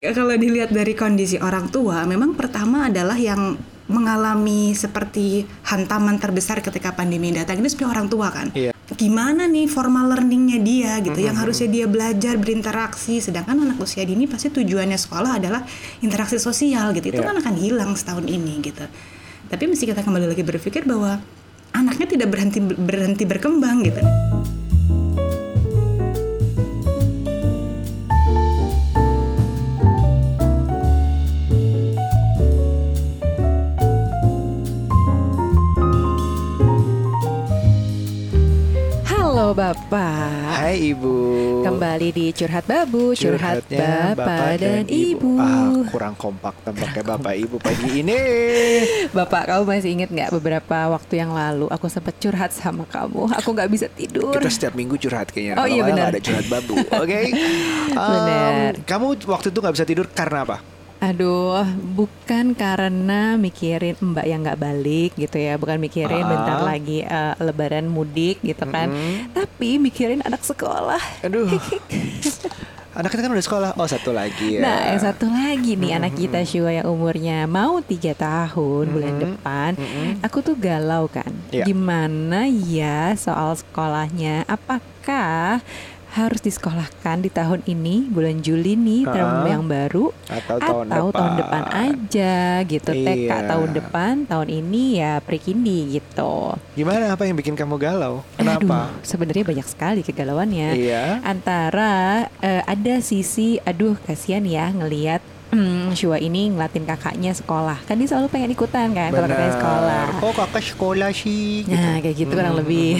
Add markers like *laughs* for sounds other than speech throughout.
Kalau dilihat dari kondisi orang tua, memang pertama adalah yang mengalami seperti hantaman terbesar ketika pandemi datang ini sebenarnya orang tua kan. Iya. Gimana nih formal learningnya dia gitu, yang harusnya dia belajar berinteraksi, sedangkan anak usia dini pasti tujuannya sekolah adalah interaksi sosial gitu. Itu Iya. kan akan hilang setahun ini gitu. Tapi mesti kita kembali lagi berpikir bahwa anaknya tidak berhenti berhenti berkembang gitu. Bapak. Hai Ibu. Kembali di Curhat Babu, curhat Curhatnya Bapak, dan, Ibu. Ah, kurang kompak tampaknya Bapak Ibu pagi ini. *laughs* Bapak, kamu masih ingat nggak beberapa waktu yang lalu aku sempat curhat sama kamu. Aku nggak bisa tidur. Kita setiap minggu curhat kayaknya. Oh, Kalau iya, benar. ada curhat babu. Oke. Um, *laughs* Benar. Kamu waktu itu nggak bisa tidur karena apa? Aduh, bukan karena mikirin Mbak yang nggak balik gitu ya, bukan mikirin Ah. bentar lagi eh, Lebaran mudik gitu kan, Mm-mm. tapi mikirin anak sekolah. Aduh. *laughs* Anak kita kan udah sekolah. Oh satu lagi ya. Nah, yang satu lagi nih anak kita Shua yang umurnya mau tiga tahun bulan Mhm. depan. Mm-mm. Aku tuh galau kan. Iya. Gimana ya soal sekolahnya? Apakah harus disekolahkan di tahun ini bulan Juli nih term Ah. yang baru Atau tahun atau depan. tahun depan aja gitu TK Iya. tahun depan tahun ini ya pre-kindi gitu. Gimana apa yang bikin kamu galau? Kenapa? Aduh, sebenarnya banyak sekali kegalauannya Iya. antara eh, ada sisi aduh kasihan ya ngelihat hmm, Shua ini ngelatin kakaknya sekolah kan dia selalu pengen ikutan kan kalau kakaknya sekolah Oh kakak sekolah sih. gitu. nah kayak gitu kurang Hmm. lebih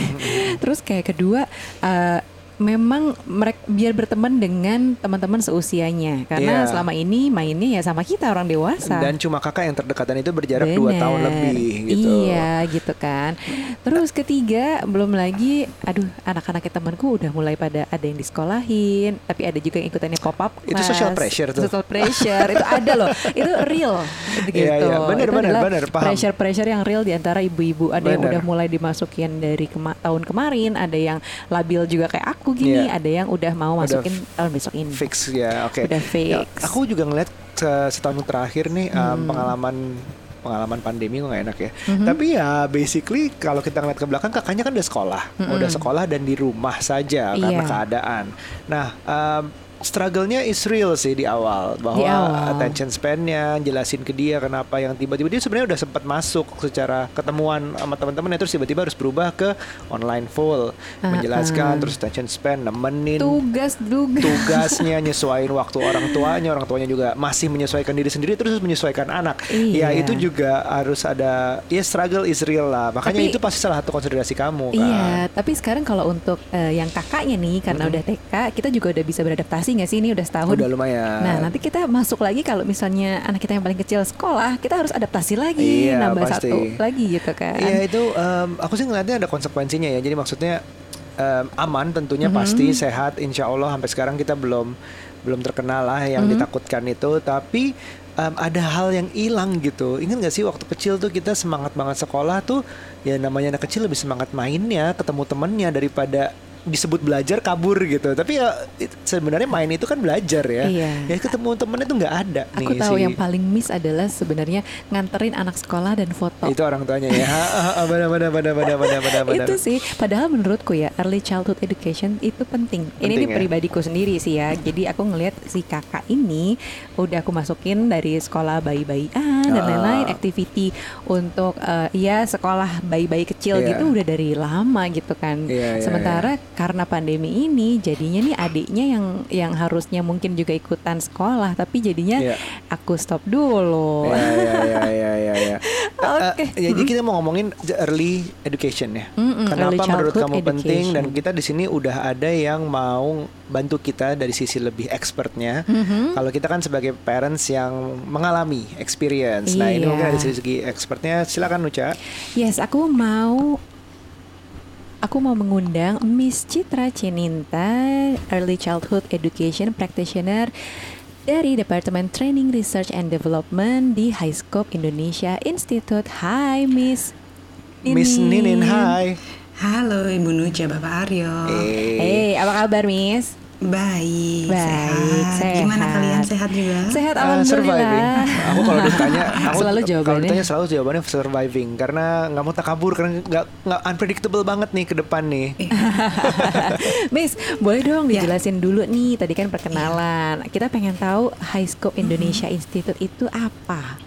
terus kayak kedua eh, memang mereka biar berteman dengan teman-teman seusianya karena Iya. selama ini mainnya ya sama kita orang dewasa Dan cuma kakak yang terdekatan itu berjarak 2 Bener. tahun lebih gitu. Iya gitu kan. Terus ketiga belum lagi, aduh anak-anak temanku udah mulai pada ada yang disekolahin, tapi ada juga yang ikutannya pop up Itu social pressure tuh. Social pressure itu ada loh. *laughs* Itu real gitu. Iya, iya. Bener, Itu bener, bener. Paham. Pressure pressure yang real di antara ibu-ibu. Ada yang Bener. udah mulai dimasukin dari kema- tahun kemarin, ada yang labil juga kayak aku gini, Iya. ada yang udah mau Udah masukin tahun besok ini. Fix ya, oke. Udah Ya, fix. aku juga ngeliat se- setahun terakhir nih um, Hmm. pengalaman pengalaman pandemi kok nggak enak ya. Mhm. Tapi ya basically kalau kita ngeliat ke belakang kakaknya kan udah sekolah, Mhm. udah sekolah dan di rumah saja karena Iya. keadaan. Nah. um, Struggle-nya is real sih di awal. Bahwa Di awal. attention span-nya jelasin ke dia kenapa yang tiba-tiba. Dia sebenarnya udah sempat masuk secara ketemuan sama teman-teman terus tiba-tiba harus berubah ke online full. Menjelaskan Uh-uh. terus attention span nemenin. Tugas juga. tugasnya *laughs* nyesuaiin waktu orang tuanya. Orang tuanya juga masih menyesuaikan diri sendiri terus menyesuaikan anak. Iya. ya itu juga harus ada ya struggle is real lah. Makanya Tapi- itu pasti salah satu konsiderasi kamu kan. Iya, tapi sekarang kalau untuk eh, yang kakaknya nih karena udah TK, kita juga udah bisa beradaptasi nggak sih ini udah setahun. udah lumayan Nah, nanti kita masuk lagi kalau misalnya anak kita yang paling kecil sekolah, kita harus adaptasi lagi, Iya, nambah pasti. satu lagi gitu kan. Iya itu em, aku sih ngeliatnya ada konsekuensinya ya. Jadi maksudnya em, aman tentunya Mhm. pasti sehat insya Allah sampai sekarang kita belum belum terkenal lah yang Mhm. ditakutkan itu. Tapi em, ada hal yang hilang gitu. Ingat gak sih waktu kecil tuh kita semangat banget sekolah tuh ya namanya anak kecil lebih semangat mainnya, ketemu temennya daripada disebut belajar kabur gitu. Tapi ya it- sebenarnya main itu kan belajar ya. Iya. Ya ketemu temennya tuh nggak ada Aku nih tahu si- yang paling miss adalah sebenarnya nganterin anak sekolah dan foto. itu orang tuanya ya. Benar benar benar benar benar. benar. Itu sih, padahal menurutku ya early childhood education itu penting. ini Penting nih ya? pribadiku sendiri sih ya. Jadi aku ngelihat si kakak ini udah aku masukin dari sekolah bayi-bayian dan Ah. lain-lain, activity untuk eh, ya sekolah bayi-bayi kecil Iya. gitu udah dari lama gitu kan. Iya, iya, Sementara karena pandemi ini jadinya nih adiknya yang yang harusnya mungkin juga ikutan sekolah, tapi jadinya Iya. aku stop dulu. Ya, ya, ya, ya, ya, ya. Oke. *laughs* Eh, eh, jadi kita mau ngomongin early education ya. Mm-mm, early Kenapa menurut kamu penting dan education. kita di sini udah ada yang mau bantu kita dari sisi lebih expertnya. Mhm. Kalau kita kan sebagai parents yang mengalami experience. Nah, ini Iya. mungkin dari segi expertnya silakan Nuca. Yes, aku mau aku mau mengundang Miss Citra Cininta, Early Childhood Education Practitioner dari Departemen Training Research and Development di Highscope Indonesia Institute. Hai Miss. Miss Ninin, hai. Halo Ibu Nuja, Bapak Aryo. Eh, Hey, apa kabar Miss? Baik, Baik, sehat. Gimana kalian sehat juga? Sehat surviving. alhamdulillah. Aku kalau ditanya, *laughs* aku Selalu Kalau jawabannya. ditanya selalu jawabannya surviving karena nggak mau takabur karena nggak nggak unpredictable banget nih ke depan nih. *laughs* Miss, boleh dong Ya. dijelasin dulu nih. Tadi kan perkenalan. Kita pengen tahu High Scope Indonesia Institute itu apa?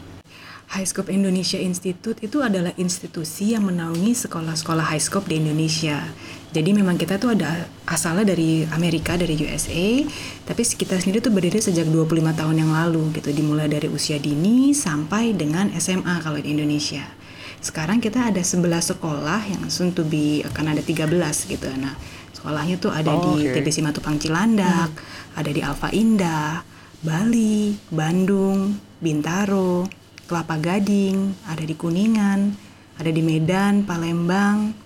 High Scope Indonesia Institute itu adalah institusi yang menaungi sekolah-sekolah high scope di Indonesia. Jadi memang kita tuh ada asalnya dari Amerika, dari USA, tapi kita sendiri tuh berdiri sejak 25 tahun yang lalu gitu, dimulai dari usia dini sampai dengan SMA kalau di Indonesia. Sekarang kita ada 11 sekolah yang soon to be akan ada 13 gitu. Nah, sekolahnya tuh ada Oh, di oke. TBC Matupang Cilandak, ada di Alfa Indah, Bali, Bandung, Bintaro, Kelapa Gading, ada di Kuningan, ada di Medan, Palembang,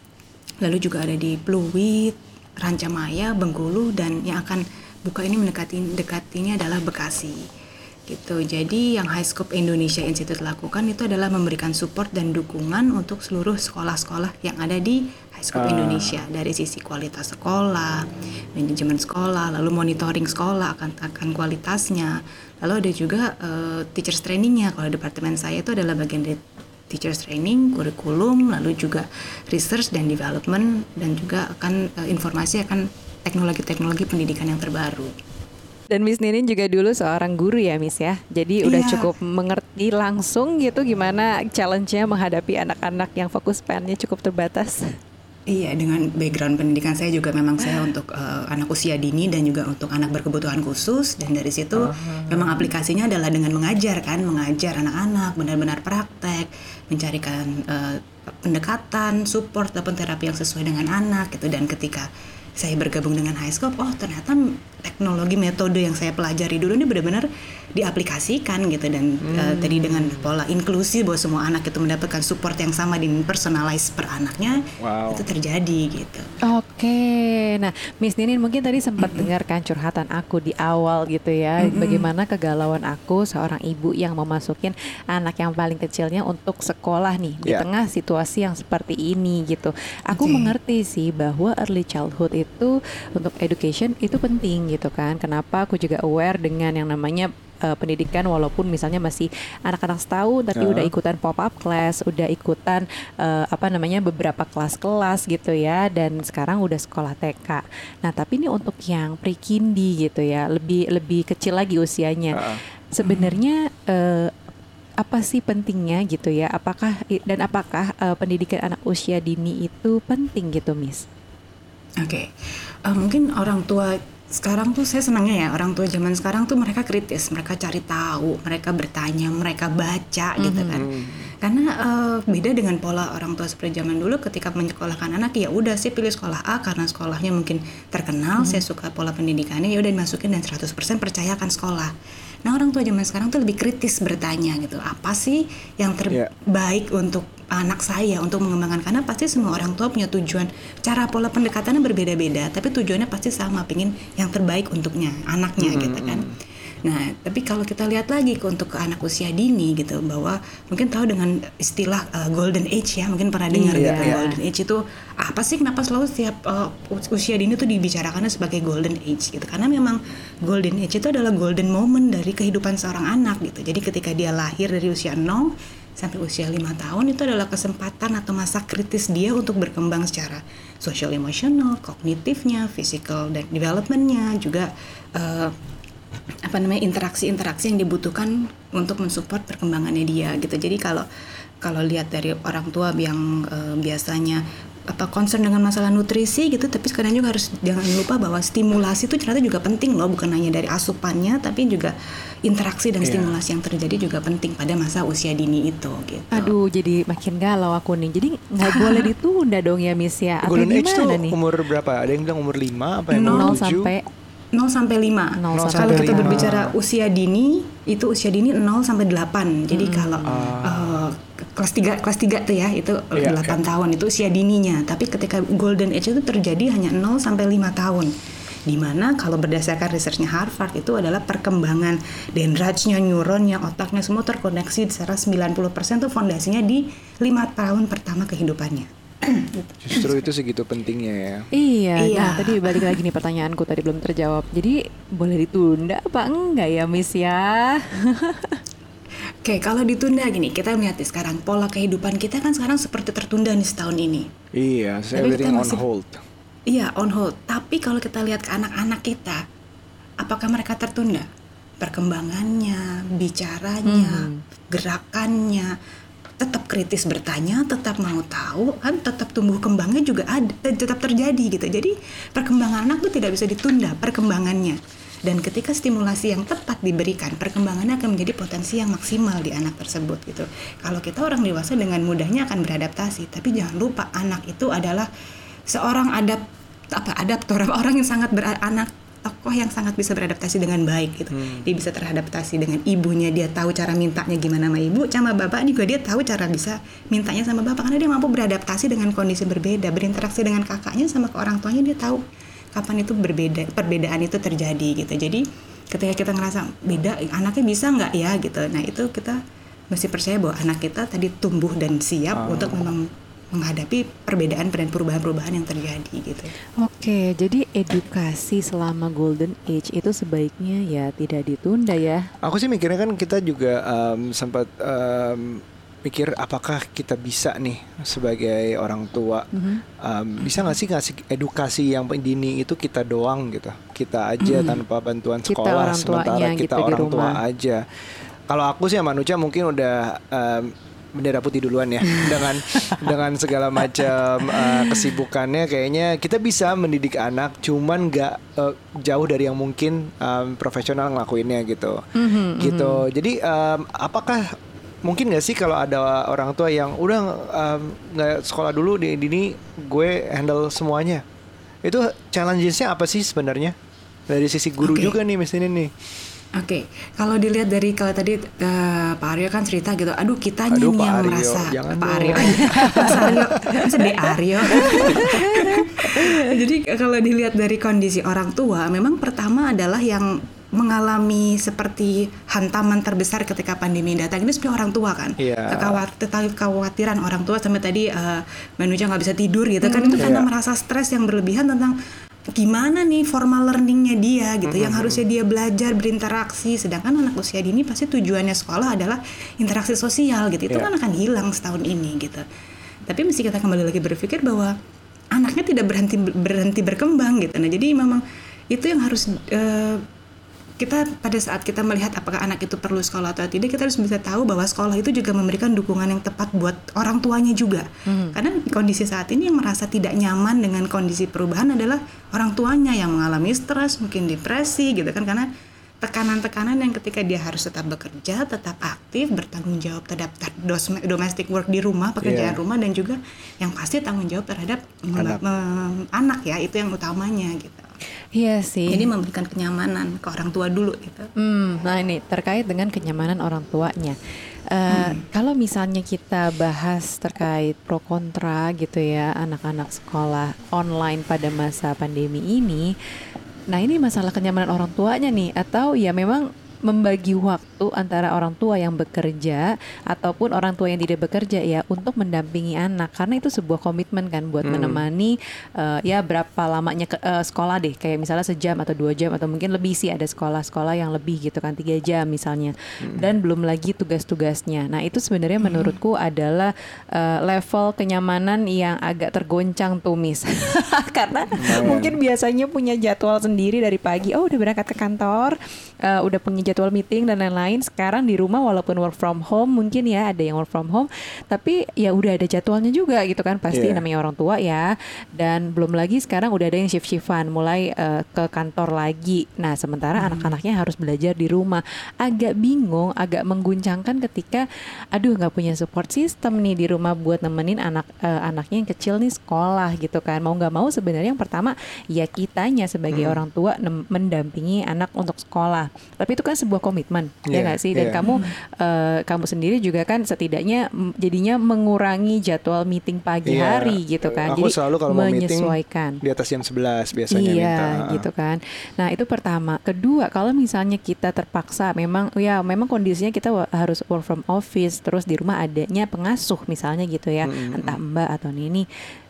lalu juga ada di Pluit, Rancamaya, Bengkulu, dan yang akan buka ini mendekati dekat ini adalah Bekasi. Gitu. Jadi yang High Scope Indonesia Institute lakukan itu adalah memberikan support dan dukungan untuk seluruh sekolah-sekolah yang ada di High Scope Ah. Indonesia dari sisi kualitas sekolah, manajemen sekolah, lalu monitoring sekolah akan akan kualitasnya. Lalu ada juga eh, teachers trainingnya. Kalau departemen saya itu adalah bagian dari teachers training, kurikulum, lalu juga research dan development dan juga akan eh, informasi akan teknologi-teknologi pendidikan yang terbaru. Dan Miss Ninin juga dulu seorang guru ya Miss ya. Jadi udah Iya. cukup mengerti langsung gitu gimana challenge-nya menghadapi anak-anak yang fokus PN-nya cukup terbatas. Iya, dengan background pendidikan saya juga memang saya untuk eh, anak usia dini dan juga untuk anak berkebutuhan khusus. Dan dari situ memang aplikasinya adalah dengan mengajar kan, mengajar anak-anak benar-benar praktek, mencarikan eh, pendekatan, support ataupun terapi yang sesuai dengan anak gitu. Dan ketika saya bergabung dengan Highscope, oh ternyata teknologi metode yang saya pelajari dulu ini benar-benar diaplikasikan gitu dan eh, tadi dengan pola inklusi bahwa semua anak itu mendapatkan support yang sama dan personalize per anaknya Wow. itu terjadi gitu. Oke, nah Miss Ninin mungkin tadi sempat dengarkan curhatan aku di awal gitu ya, bagaimana kegalauan aku seorang ibu yang memasukin anak yang paling kecilnya untuk sekolah nih di Ya. tengah situasi yang seperti ini gitu. Aku Oke. mengerti sih bahwa early childhood itu untuk education itu penting gitu kan. Kenapa aku juga aware dengan yang namanya eh, pendidikan walaupun misalnya masih anak-anak setahun tapi Ah. udah ikutan pop up class, udah ikutan eh, apa namanya beberapa kelas-kelas gitu ya dan sekarang udah sekolah TK. Nah, tapi ini untuk yang pre-kindi gitu ya, lebih lebih kecil lagi usianya. Ah. Sebenarnya eh, apa sih pentingnya gitu ya? Apakah dan apakah eh, pendidikan anak usia dini itu penting gitu, Miss? Oke, Eh, mungkin orang tua sekarang tuh saya senangnya ya orang tua zaman sekarang tuh mereka kritis, mereka cari tahu, mereka bertanya, mereka baca gitu kan. Karena eh, beda dengan pola orang tua seperti zaman dulu ketika menyekolahkan anak ya udah sih pilih sekolah A karena sekolahnya mungkin terkenal, saya suka pola pendidikannya ya udah dimasukin dan 100% percayakan sekolah. Nah orang tua zaman sekarang tuh lebih kritis bertanya gitu, apa sih yang Iya. terbaik untuk anak saya untuk mengembangkan? Karena pasti semua orang tua punya tujuan. Cara pola pendekatannya berbeda-beda tapi tujuannya pasti sama pingin yang terbaik untuknya anaknya gitu kan nah tapi kalau kita lihat lagi untuk ke anak usia dini gitu bahwa mungkin tahu dengan istilah uh, golden age ya mungkin pernah dengar Iya, gitu iya. golden age itu apa sih? Kenapa selalu setiap uh, us- usia dini tuh dibicarakannya sebagai golden age gitu? Karena memang golden age itu adalah golden moment dari kehidupan seorang anak gitu. Jadi ketika dia lahir dari usia 0 sampai usia lima tahun itu adalah kesempatan atau masa kritis dia untuk berkembang secara social emotional, kognitifnya, physical dan developmentnya juga eh, apa namanya interaksi-interaksi yang dibutuhkan untuk mensupport perkembangannya dia gitu. Jadi kalau kalau lihat dari orang tua yang eh, biasanya apa concern dengan masalah nutrisi gitu tapi sekarang juga harus jangan lupa bahwa stimulasi itu ternyata juga penting loh bukan hanya dari asupannya tapi juga interaksi dan Iya. stimulasi yang terjadi juga penting pada masa usia dini itu gitu. Aduh, jadi makin galau aku nih. Jadi nggak boleh ditunda dong ya, Miss ya. Atau Golden age tuh gimana nih? umur berapa? Ada yang bilang umur 5 apa yang Nol umur 0 7? sampai 0 sampai 5. 0 Nol sampai Kalau kita lima. berbicara usia dini, itu usia dini 0 sampai 8. Jadi kalau eh, kelas 3 kelas 3 tuh ya, itu Iya, 8 tahun itu usia dininya. Tapi ketika golden age itu terjadi hanya 0 sampai 5 tahun. Di mana kalau berdasarkan researchnya Harvard itu adalah perkembangan dendritnya, neuronnya, otaknya semua terkoneksi secara 90% tuh fondasinya di lima tahun pertama kehidupannya. Justru itu segitu pentingnya ya. Iya, Iya. nah tadi balik lagi nih pertanyaanku tadi belum terjawab. Jadi boleh ditunda apa enggak ya Miss ya? Oke, kalau ditunda gini, kita melihat nih sekarang pola kehidupan kita kan sekarang seperti tertunda nih setahun ini. Iya, so kita everything on masih- hold. Iya, on hold. Tapi kalau kita lihat ke anak-anak kita, apakah mereka tertunda? Perkembangannya, bicaranya, gerakannya, tetap kritis bertanya, tetap mau tahu, kan tetap tumbuh kembangnya juga ada, eh, tetap terjadi gitu. Jadi perkembangan anak tuh tidak bisa ditunda perkembangannya. Dan ketika stimulasi yang tepat diberikan, perkembangannya akan menjadi potensi yang maksimal di anak tersebut gitu. Kalau kita orang dewasa dengan mudahnya akan beradaptasi, tapi jangan lupa anak itu adalah seorang adap apa adaptor *laughs* orang yang sangat beranak tokoh yang sangat bisa beradaptasi dengan baik gitu. Dia bisa teradaptasi dengan ibunya, dia tahu cara mintanya gimana sama ibu, sama bapak juga dia tahu cara bisa mintanya sama bapak karena dia mampu beradaptasi dengan kondisi berbeda, berinteraksi dengan kakaknya sama ke orang tuanya dia tahu kapan itu berbeda, perbedaan itu terjadi gitu. Jadi ketika kita ngerasa beda, anaknya bisa nggak ya gitu. Nah itu kita mesti percaya bahwa anak kita tadi tumbuh dan siap untuk memang menghadapi perbedaan dan perubahan-perubahan yang terjadi gitu. Oke, jadi edukasi selama golden age itu sebaiknya ya tidak ditunda ya. Aku sih mikirnya kan kita juga em, sempat em, mikir apakah kita bisa nih sebagai orang tua em, bisa nggak sih ngasih edukasi yang dini itu kita doang gitu kita aja tanpa bantuan Kita sekolah orang sementara tuanya kita gitu di orang tua aja. Kalau aku sih sama Nucha mungkin udah em, bendera putih duluan ya. *laughs* Dengan dengan segala macam eh, kesibukannya kayaknya kita bisa mendidik anak cuman nggak eh, jauh dari yang mungkin em, profesional ngelakuinnya gitu. Gitu. Jadi em, apakah mungkin nggak sih kalau ada orang tua yang udah nggak sekolah dulu di dini gue handle semuanya. Itu challengesnya apa sih sebenarnya? Dari sisi guru Oke. juga nih misalnya nih Oke, kalau dilihat dari kalau tadi eh, Pak Aryo kan cerita gitu, aduh kitanya Aduh, nih Pak yang Aryo, merasa jangan Pak. Aryo, *laughs* Mas Aryo, sedih Aryo. *laughs* Jadi kalau dilihat dari kondisi orang tua, memang pertama adalah yang mengalami seperti hantaman terbesar ketika pandemi datang ini sebenarnya orang tua kan Iya. Kekawat- tetapi kekhawatiran orang tua sampai tadi eh, Manuja nggak bisa tidur gitu kan itu karena Iya. merasa stres yang berlebihan tentang gimana nih formal learningnya dia gitu yang harusnya dia belajar berinteraksi. Sedangkan anak usia dini pasti tujuannya sekolah adalah interaksi sosial gitu. Itu Iya. kan akan hilang setahun ini gitu. Tapi mesti kita kembali lagi berpikir bahwa anaknya tidak berhenti berhenti berkembang gitu. Nah jadi memang itu yang harus eh, kita pada saat kita melihat apakah anak itu perlu sekolah atau tidak kita harus bisa tahu bahwa sekolah itu juga memberikan dukungan yang tepat buat orang tuanya juga karena kondisi saat ini yang merasa tidak nyaman dengan kondisi perubahan adalah orang tuanya yang mengalami stres mungkin depresi gitu kan karena tekanan-tekanan yang ketika dia harus tetap bekerja tetap aktif bertanggung jawab terhadap domestic work di rumah pekerjaan Iya. rumah dan juga yang pasti tanggung jawab terhadap Anak. anak ya itu yang utamanya gitu Iya sih. jadi memberikan kenyamanan ke orang tua dulu gitu Hmm, nah ini terkait dengan kenyamanan orang tuanya. Eh, Kalau misalnya kita bahas terkait pro kontra gitu ya anak-anak sekolah online pada masa pandemi ini, nah ini masalah kenyamanan orang tuanya nih atau ya memang membagi waktu antara orang tua yang bekerja ataupun orang tua yang tidak bekerja ya untuk mendampingi anak. Karena itu sebuah komitmen kan buat menemani eh, ya berapa lamanya ke, eh, sekolah deh. Kayak misalnya sejam atau dua jam atau mungkin lebih sih ada sekolah-sekolah yang lebih gitu kan tiga jam misalnya. Dan belum lagi tugas-tugasnya. Nah itu sebenarnya menurutku adalah eh, level kenyamanan yang agak tergoncang tumis. *laughs* Karena mungkin biasanya punya jadwal sendiri dari pagi oh udah berangkat ke kantor eh, udah punya jadwal meeting dan lain-lain sekarang di rumah walaupun work from home mungkin ya ada yang work from home tapi ya udah ada jadwalnya juga gitu kan pasti Iya. namanya orang tua ya. Dan belum lagi sekarang udah ada yang shift shiftan mulai eh, ke kantor lagi. Nah sementara anak-anaknya harus belajar di rumah. Agak bingung agak mengguncangkan ketika aduh nggak punya support system nih di rumah buat nemenin anak eh, anaknya yang kecil nih sekolah gitu kan. Mau nggak mau sebenarnya yang pertama ya kitanya sebagai orang tua mendampingi anak untuk sekolah. Tapi itu kan sebuah komitmen ya Iya, nggak sih dan iya. kamu eh, kamu sendiri juga kan setidaknya mm, jadinya mengurangi jadwal meeting pagi Iya. hari gitu kan Aku jadi selalu kalau mau meeting menyesuaikan di atas jam 11 biasanya iya, minta. gitu kan. Nah, itu pertama. Kedua, kalau misalnya kita terpaksa memang ya memang kondisinya kita harus work from office terus di rumah adanya pengasuh misalnya gitu ya, Mm-mm. entah Mbak atau Nini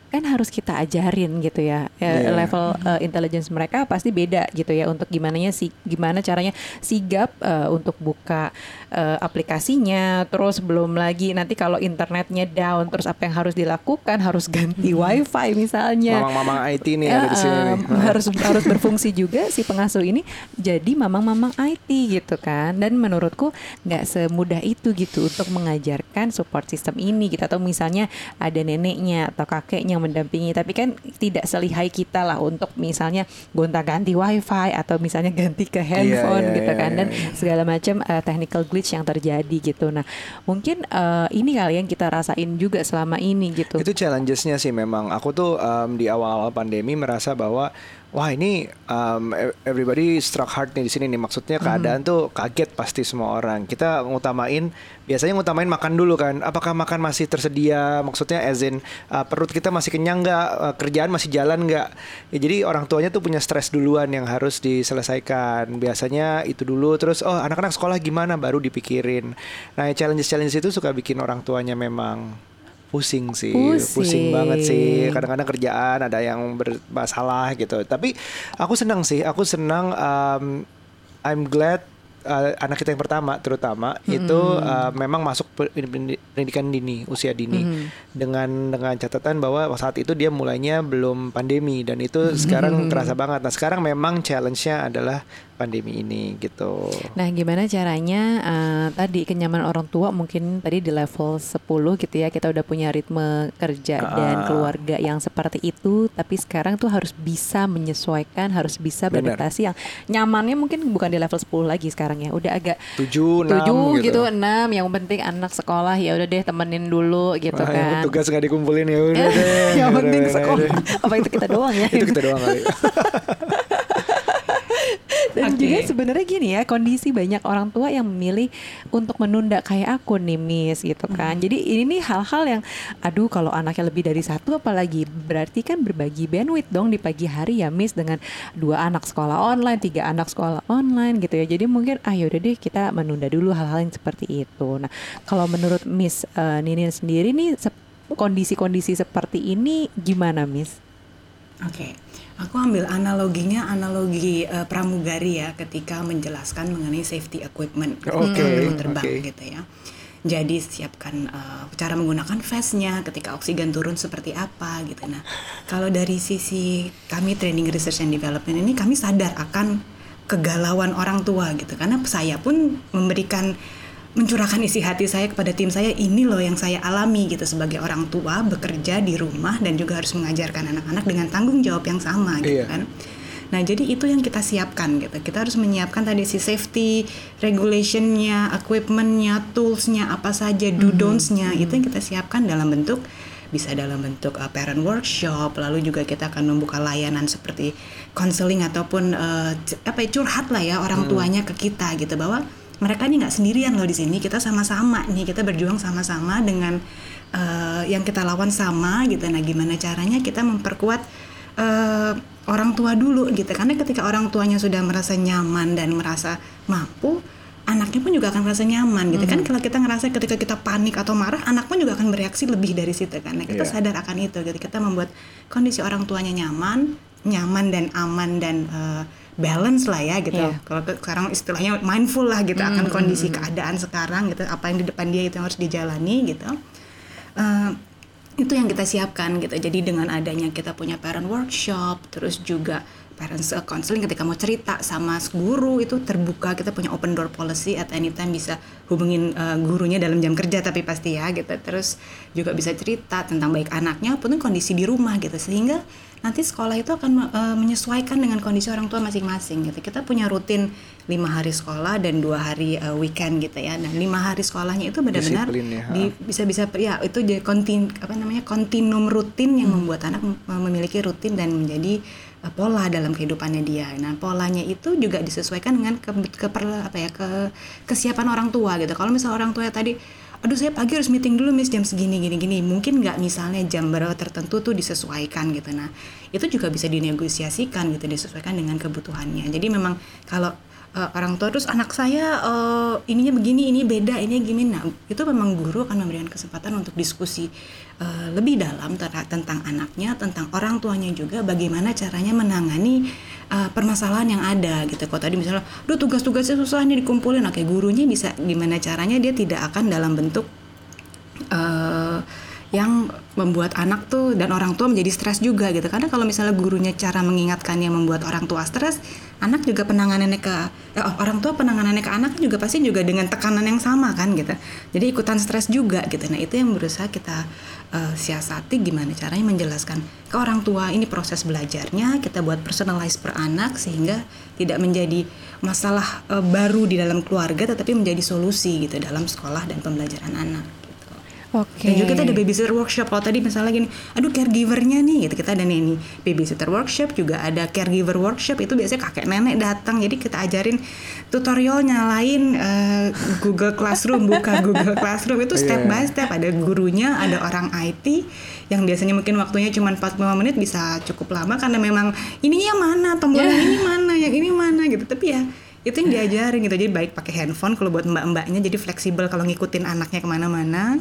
kan harus kita ajarin gitu ya Ya, Iya. level uh, intelligence mereka pasti beda gitu ya untuk gimana si gimana caranya sigap uh, untuk buka uh, aplikasinya terus belum lagi nanti kalau internetnya down terus apa yang harus dilakukan harus ganti wifi misalnya Mamang-mamang IT nih ada di sini. Nih. harus harus berfungsi juga si pengasuh ini jadi mamang-mamang IT gitu kan dan menurutku nggak semudah itu gitu untuk mengajarkan support system ini gitu atau misalnya ada neneknya atau kakeknya yang mendampingi tapi kan tidak selihai kita lah untuk misalnya gonta-ganti wifi atau misalnya ganti ke handphone iya, gitu iya, kan iya, dan iya. segala macam eh, technical glitch yang terjadi gitu nah mungkin eh, ini kali yang kita rasain juga selama ini gitu Itu challengesnya sih memang. Aku tuh um, di awal-awal pandemi merasa bahwa wah ini um, e- everybody struck hard nih di sini nih. Maksudnya keadaan tuh kaget pasti semua orang. Kita ngutamain biasanya ngutamain makan dulu kan. Apakah makan masih tersedia? Maksudnya as in uh, perut kita masih kenyang nggak? Uh, kerjaan masih jalan nggak? Ya, jadi orang tuanya tuh punya stres duluan yang harus diselesaikan. Biasanya itu dulu terus oh anak-anak sekolah gimana baru dipikirin. Nah, challenges-challenges itu suka bikin orang tuanya memang pusing sih, Pusing. banget sih. Kadang-kadang kerjaan ada yang bermasalah gitu. Tapi aku senang sih, aku senang. um, I'm glad uh, anak kita yang pertama, terutama itu uh, memang masuk pe- pendi- pendidikan dini, usia dini, dengan dengan catatan bahwa saat itu dia mulainya belum pandemi dan itu sekarang kerasa banget. Nah sekarang memang challenge-nya adalah pandemi ini gitu. Nah, gimana caranya eh, tadi kenyamanan orang tua mungkin tadi di level 10 gitu ya kita udah punya ritme kerja dan Ah. keluarga yang seperti itu tapi sekarang tuh harus bisa menyesuaikan, harus bisa beradaptasi yang nyamannya mungkin bukan di level 10 lagi sekarang ya. Udah agak Tujuh, enam tujuh gitu. gitu, enam yang penting anak sekolah ya udah deh temenin dulu gitu Ah, yang kan. tugas nggak dikumpulin ya udah *laughs* deh. yang udah, penting sekolah. Apa itu kita doang ya? itu kita doang kali. *laughs* Dan Oke. juga sebenarnya gini ya, kondisi banyak orang tua yang memilih untuk menunda kayak aku nih, Miss gitu kan. Jadi ini nih hal-hal yang aduh kalau anaknya lebih dari satu apalagi berarti kan berbagi bandwidth dong di pagi hari ya, Miss dengan dua anak sekolah online, tiga anak sekolah online gitu ya. Jadi mungkin ah yaudah deh kita menunda dulu hal-hal yang seperti itu. Nah, kalau menurut Miss eh, Ninin sendiri nih kondisi-kondisi seperti ini gimana, Miss? Oke, aku ambil analoginya analogi eh, pramugari ya ketika menjelaskan mengenai safety equipment Oke, sebelum terbang oke. gitu ya. Jadi siapkan eh, cara menggunakan vestnya ketika oksigen turun seperti apa gitu. Nah, kalau dari sisi kami training research and development ini kami sadar akan kegalauan orang tua gitu karena saya pun memberikan mencurahkan isi hati saya kepada tim saya ini loh yang saya alami gitu sebagai orang tua bekerja di rumah dan juga harus mengajarkan anak-anak dengan tanggung jawab yang sama gitu Iya. kan. Nah jadi itu yang kita siapkan gitu. Kita harus menyiapkan tadi si safety regulationnya, equipmentnya, toolsnya apa saja, do don'ts-nya itu yang kita siapkan dalam bentuk bisa dalam bentuk uh, parent workshop lalu juga kita akan membuka layanan seperti counseling ataupun uh, apa ya curhat lah ya orang tuanya ke kita gitu bahwa mereka ini nggak sendirian loh di sini. Kita sama-sama nih kita berjuang sama-sama dengan uh, yang kita lawan sama gitu. Nah gimana caranya kita memperkuat uh, orang tua dulu gitu. Karena ketika orang tuanya sudah merasa nyaman dan merasa mampu anaknya pun juga akan merasa nyaman gitu. Kan kalau kita ngerasa ketika kita panik atau marah anak pun juga akan bereaksi lebih dari situ kan. Nah, kita Iya. sadar akan itu gitu. Kita membuat kondisi orang tuanya nyaman nyaman dan aman dan uh, balance lah ya gitu. Iya. kalau sekarang istilahnya mindful lah gitu akan kondisi keadaan sekarang gitu apa yang di depan dia itu yang harus dijalani gitu. Eh, itu yang kita siapkan gitu. Jadi dengan adanya kita punya parent workshop terus juga parents uh, counseling ketika mau cerita sama guru itu terbuka kita punya open door policy at anytime bisa hubungin uh, gurunya dalam jam kerja tapi pasti ya gitu. Terus juga bisa cerita tentang baik anaknya pun kondisi di rumah gitu. Sehingga nanti sekolah itu akan uh, menyesuaikan dengan kondisi orang tua masing-masing gitu. Kita punya rutin lima hari sekolah dan dua hari uh, weekend gitu ya. Dan lima hari sekolahnya itu benar-benar ya, bisa-bisa ya itu jadi kontin apa namanya kontinum rutin yang membuat anak mem- memiliki rutin dan menjadi pola dalam kehidupannya dia. Nah, polanya itu juga disesuaikan dengan ke, ke apa ya ke kesiapan orang tua gitu. Kalau misalnya orang tua tadi aduh saya pagi harus meeting dulu miss jam segini gini gini mungkin nggak misalnya jam berapa tertentu tuh disesuaikan gitu nah itu juga bisa dinegosiasikan gitu disesuaikan dengan kebutuhannya jadi memang kalau uh, orang tua terus anak saya uh, ininya begini ini beda ini gimana? Nah itu memang guru akan memberikan kesempatan untuk diskusi uh, lebih dalam tentang anaknya tentang orang tuanya juga bagaimana caranya menangani uh, permasalahan yang ada gitu. Kalau tadi misalnya, duh tugas-tugasnya susah nih dikumpulin, oke gurunya bisa gimana caranya dia tidak akan dalam bentuk uh, yang membuat anak tuh dan orang tua menjadi stres juga gitu. Karena kalau misalnya gurunya cara mengingatkannya membuat orang tua stres anak juga penanganannya ke eh, orang tua penanganannya ke anak juga pasti juga dengan tekanan yang sama kan gitu jadi ikutan stres juga gitu nah itu yang berusaha kita uh, siasati gimana caranya menjelaskan ke orang tua ini proses belajarnya kita buat personalize per anak sehingga tidak menjadi masalah uh, baru di dalam keluarga tetapi menjadi solusi gitu dalam sekolah dan pembelajaran anak. Okay. Dan juga kita ada babysitter workshop. Kalau tadi misalnya gini, aduh caregivernya nih, gitu kita ada nih, nih babysitter workshop juga ada caregiver workshop itu biasanya kakek nenek datang. Jadi kita ajarin tutorial nyalain uh, Google Classroom, buka *laughs* Google Classroom itu step yeah. by step. Ada gurunya, ada orang IT yang biasanya mungkin waktunya cuma 45 menit bisa cukup lama karena memang ininya mana, tombolnya yeah. ini mana, yang ini mana gitu. Tapi ya itu yang diajarin gitu jadi baik pakai handphone kalau buat mbak-mbaknya jadi fleksibel kalau ngikutin anaknya ke mana-mana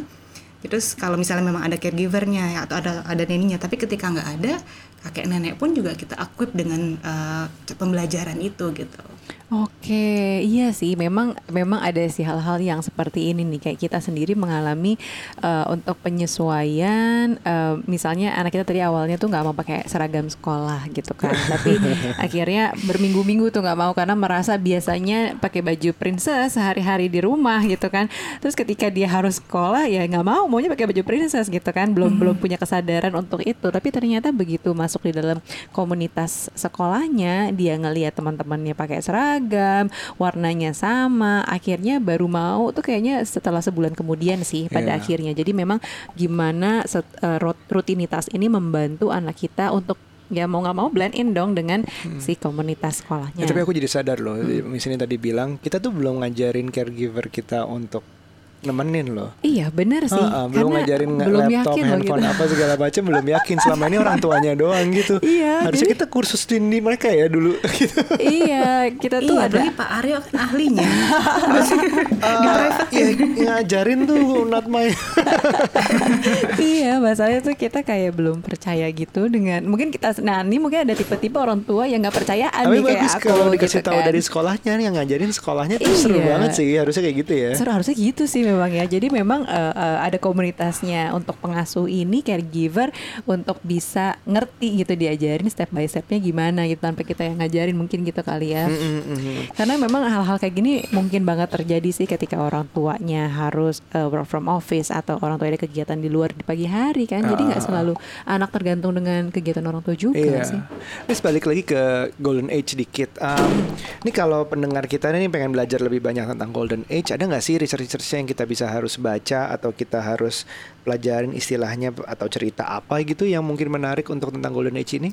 Terus kalau misalnya memang ada caregivernya ya, atau ada ada neninya, tapi ketika nggak ada, kakek nenek pun juga kita equip dengan uh, pembelajaran itu gitu. Oke, iya sih, memang memang ada sih hal-hal yang seperti ini nih, kayak kita sendiri mengalami uh, untuk penyesuaian, uh, misalnya anak kita tadi awalnya tuh nggak mau pakai seragam sekolah gitu kan, *laughs* tapi akhirnya berminggu-minggu tuh nggak mau karena merasa biasanya pakai baju princess sehari-hari di rumah gitu kan, terus ketika dia harus sekolah ya nggak mau, maunya pakai baju princess gitu kan, belum hmm. belum punya kesadaran untuk itu, tapi ternyata begitu masuk di dalam komunitas sekolahnya, dia ngelihat teman-temannya pakai seragam seragam, warnanya sama, akhirnya baru mau tuh kayaknya setelah sebulan kemudian sih pada yeah. akhirnya. Jadi memang gimana set, uh, rutinitas ini membantu anak kita untuk ya mau nggak mau blend in dong dengan hmm. si komunitas sekolahnya. Ya, tapi aku jadi sadar loh, hmm. misalnya tadi bilang kita tuh belum ngajarin caregiver kita untuk nemenin loh. Iya benar sih. Uh, uh, belum ngajarin belum laptop, handphone gitu. apa segala macam belum yakin selama ini orang tuanya doang gitu. *laughs* Iya. Harusnya jadi... kita kursus di mereka ya dulu. *laughs* gitu. Iya kita tuh iya, ada. Pak Aryo kan ahlinya. *laughs* uh, ya, ngajarin tuh not my. iya masalahnya tuh kita kayak belum percaya gitu dengan mungkin kita nah ini mungkin ada tipe-tipe orang tua yang nggak percayaan Tapi nih kayak aku. Kalau dikasih gitu tahu kan. dari sekolahnya nih yang ngajarin sekolahnya tuh iya. seru banget sih harusnya kayak gitu ya. Seru harusnya gitu sih memang ya. Jadi memang uh, uh, ada komunitasnya untuk pengasuh ini caregiver untuk bisa ngerti gitu diajarin step by stepnya gimana gitu tanpa kita yang ngajarin mungkin gitu kali ya. Mm -hmm. Karena memang hal-hal kayak gini mungkin banget terjadi sih ketika orang tuanya harus uh, work from office atau orang tua ada kegiatan di luar di pagi hari kan. Jadi nggak uh. selalu anak tergantung dengan kegiatan orang tua juga iya. sih. Terus balik lagi ke golden age dikit. Um, ini kalau pendengar kita ini pengen belajar lebih banyak tentang golden age, ada nggak sih research-research yang kita bisa harus baca atau kita harus pelajarin istilahnya atau cerita apa gitu yang mungkin menarik untuk tentang Golden Age ini?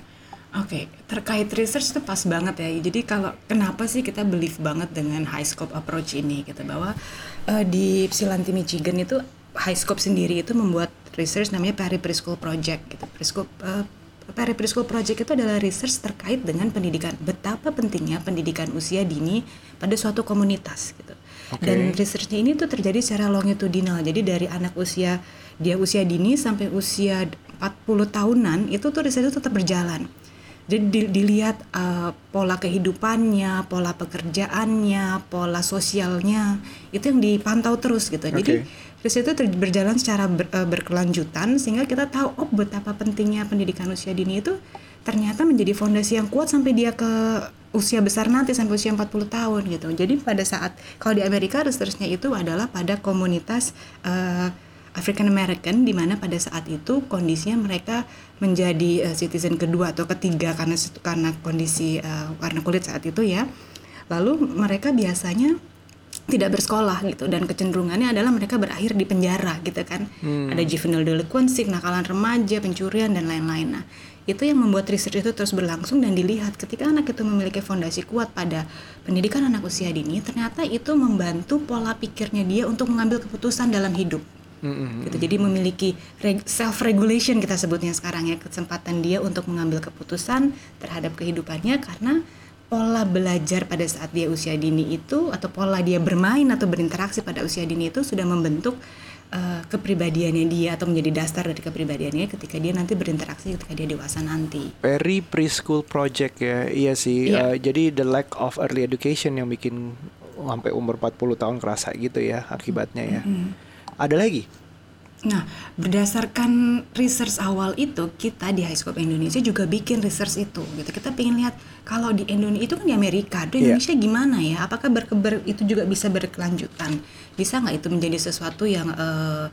Oke, okay. terkait research itu pas banget ya. Jadi kalau kenapa sih kita believe banget dengan high scope approach ini gitu bahwa uh, di Ypsilanti Michigan itu high scope sendiri itu membuat research namanya Peri Preschool Project gitu. Preschool uh, Peri Preschool Project itu adalah research terkait dengan pendidikan. Betapa pentingnya pendidikan usia dini pada suatu komunitas gitu. Okay. Dan researchnya ini tuh terjadi secara longitudinal. Jadi dari anak usia dia usia dini sampai usia 40 tahunan itu tuh riset itu tetap berjalan. Jadi di, dilihat uh, pola kehidupannya, pola pekerjaannya, pola sosialnya itu yang dipantau terus gitu. Okay. Jadi riset itu berjalan secara ber, uh, berkelanjutan sehingga kita tahu oh betapa pentingnya pendidikan usia dini itu ternyata menjadi fondasi yang kuat sampai dia ke usia besar nanti sampai usia 40 tahun gitu. Jadi pada saat kalau di Amerika researchnya itu adalah pada komunitas uh, African American di mana pada saat itu kondisinya mereka menjadi uh, citizen kedua atau ketiga karena karena kondisi uh, warna kulit saat itu ya. Lalu mereka biasanya tidak bersekolah gitu dan kecenderungannya adalah mereka berakhir di penjara gitu kan ada juvenile delinquency kenakalan remaja pencurian dan lain-lain nah itu yang membuat research itu terus berlangsung dan dilihat. Ketika anak itu memiliki fondasi kuat pada pendidikan anak usia dini ternyata itu membantu pola pikirnya dia untuk mengambil keputusan dalam hidup. Gitu. Jadi memiliki self regulation kita sebutnya sekarang ya kesempatan dia untuk mengambil keputusan terhadap kehidupannya karena pola belajar pada saat dia usia dini itu atau pola dia bermain atau berinteraksi pada usia dini itu sudah membentuk uh, kepribadiannya dia atau menjadi dasar dari kepribadiannya ketika dia nanti berinteraksi ketika dia dewasa nanti. Very preschool project ya, iya sih. Iya. Uh, jadi the lack of early education yang bikin sampai umur 40 tahun kerasa gitu ya akibatnya ya. Ada lagi? Nah, berdasarkan research awal itu, kita di High School Indonesia juga bikin research itu. Gitu. Kita pengen lihat kalau di Indonesia itu kan di Amerika, di Iya. Indonesia gimana ya? Apakah berkeber itu juga bisa berkelanjutan? Bisa nggak itu menjadi sesuatu yang eh,